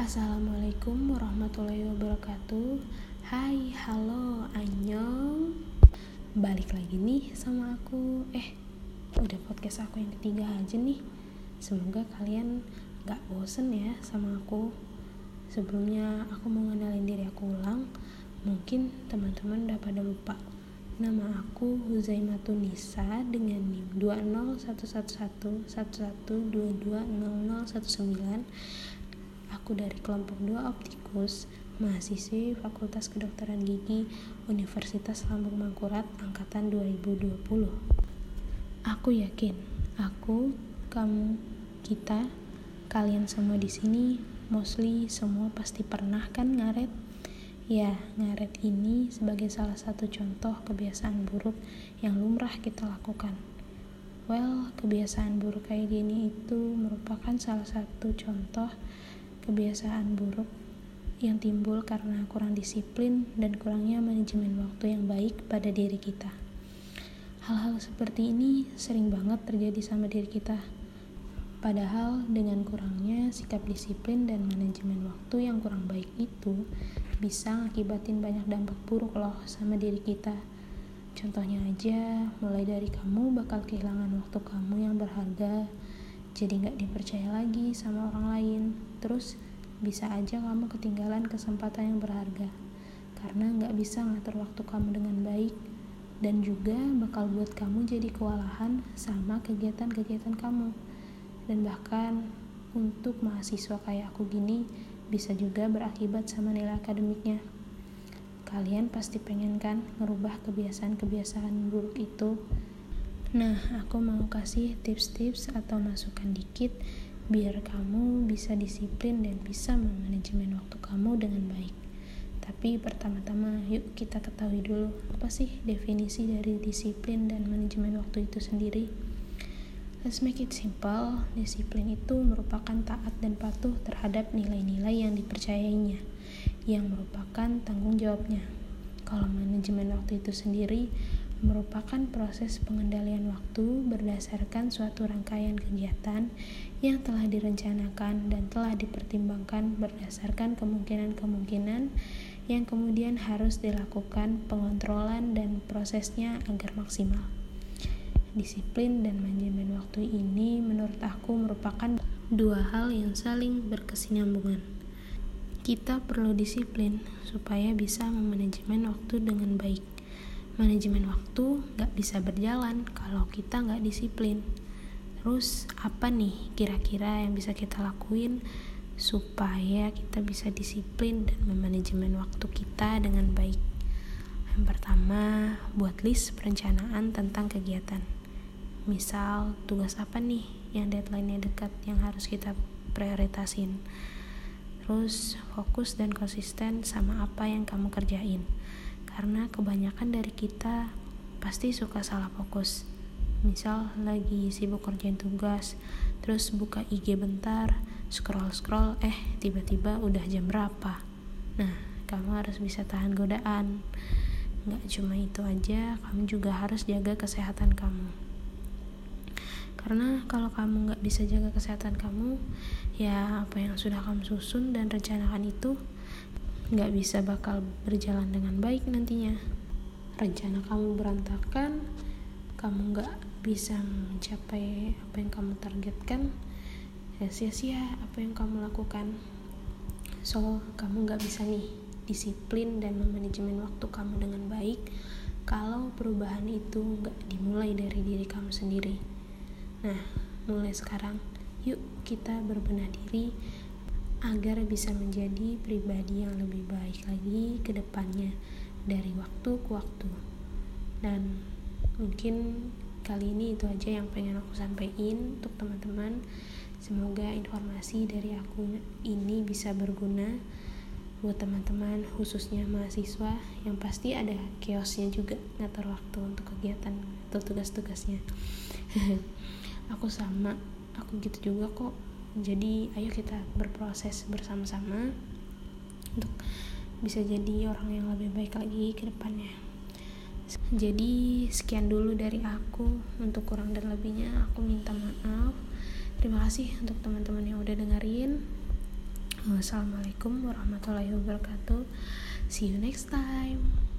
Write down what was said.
Assalamualaikum warahmatullahi wabarakatuh. Hai, halo, annyeong. Balik lagi nih sama aku. Eh, udah podcast aku yang ketiga aja nih. Semoga kalian gak bosen ya sama aku. Sebelumnya aku mau ngenalin diri aku ulang. Mungkin teman-teman udah pada lupa. Nama aku Huzaimatun Nisa dengan NIM 2011111220019 Aku dari kelompok 2 Optikus mahasiswi Fakultas Kedokteran Gigi Universitas Lambung Mangkurat angkatan 2020. Aku yakin, aku, kamu, kita, kalian semua di sini mostly semua pasti pernah kan ngaret? Ya, ngaret ini sebagai salah satu contoh kebiasaan buruk yang lumrah kita lakukan. Well, kebiasaan buruk kayak gini itu merupakan salah satu contoh kebiasaan buruk yang timbul karena kurang disiplin dan kurangnya manajemen waktu yang baik pada diri kita. Hal-hal seperti ini sering banget terjadi sama diri kita. Padahal dengan kurangnya sikap disiplin dan manajemen waktu yang kurang baik itu bisa ngakibatin banyak dampak buruk loh sama diri kita. Contohnya aja, mulai dari kamu bakal kehilangan waktu kamu yang berharga, jadi nggak dipercaya lagi sama orang lain. Terus bisa aja kamu ketinggalan kesempatan yang berharga. Karena nggak bisa ngatur waktu kamu dengan baik. Dan juga bakal buat kamu jadi kewalahan sama kegiatan-kegiatan kamu. Dan bahkan untuk mahasiswa kayak aku gini bisa juga berakibat sama nilai akademiknya. Kalian pasti pengen kan ngerubah kebiasaan-kebiasaan buruk itu nah aku mau kasih tips-tips atau masukan dikit biar kamu bisa disiplin dan bisa memanajemen waktu kamu dengan baik. Tapi pertama-tama yuk kita ketahui dulu apa sih definisi dari disiplin dan manajemen waktu itu sendiri. Let's make it simple. Disiplin itu merupakan taat dan patuh terhadap nilai-nilai yang dipercayainya, yang merupakan tanggung jawabnya. Kalau manajemen waktu itu sendiri merupakan proses pengendalian waktu berdasarkan suatu rangkaian kegiatan yang telah direncanakan dan telah dipertimbangkan berdasarkan kemungkinan-kemungkinan yang kemudian harus dilakukan pengontrolan dan prosesnya agar maksimal. Disiplin dan manajemen waktu ini menurut aku merupakan dua hal yang saling berkesinambungan. Kita perlu disiplin supaya bisa memanajemen waktu dengan baik manajemen waktu nggak bisa berjalan kalau kita nggak disiplin. Terus apa nih kira-kira yang bisa kita lakuin supaya kita bisa disiplin dan memanajemen waktu kita dengan baik? Yang pertama, buat list perencanaan tentang kegiatan. Misal, tugas apa nih yang deadline-nya dekat yang harus kita prioritasin. Terus, fokus dan konsisten sama apa yang kamu kerjain karena kebanyakan dari kita pasti suka salah fokus. Misal lagi sibuk kerjain tugas terus buka IG bentar scroll scroll eh tiba-tiba udah jam berapa? Nah kamu harus bisa tahan godaan. Nggak cuma itu aja kamu juga harus jaga kesehatan kamu. Karena kalau kamu nggak bisa jaga kesehatan kamu ya apa yang sudah kamu susun dan rencanakan itu nggak bisa bakal berjalan dengan baik nantinya. Rencana kamu berantakan. Kamu nggak bisa mencapai apa yang kamu targetkan. Ya sia-sia apa yang kamu lakukan. So kamu nggak bisa nih disiplin dan memanajemen waktu kamu dengan baik kalau perubahan itu nggak dimulai dari diri kamu sendiri. Nah mulai sekarang. Yuk kita berbenah diri agar bisa menjadi pribadi yang lebih baik lagi ke depannya dari waktu ke waktu. Dan mungkin kali ini itu aja yang pengen aku sampaikan untuk teman-teman. Semoga informasi dari aku ini bisa berguna buat teman-teman khususnya mahasiswa yang pasti ada kiosnya juga ngatur waktu untuk kegiatan atau tugas-tugasnya. aku sama, aku gitu juga kok jadi ayo kita berproses bersama-sama untuk bisa jadi orang yang lebih baik lagi ke depannya jadi sekian dulu dari aku untuk kurang dan lebihnya aku minta maaf terima kasih untuk teman-teman yang udah dengerin Wassalamualaikum warahmatullahi wabarakatuh. See you next time.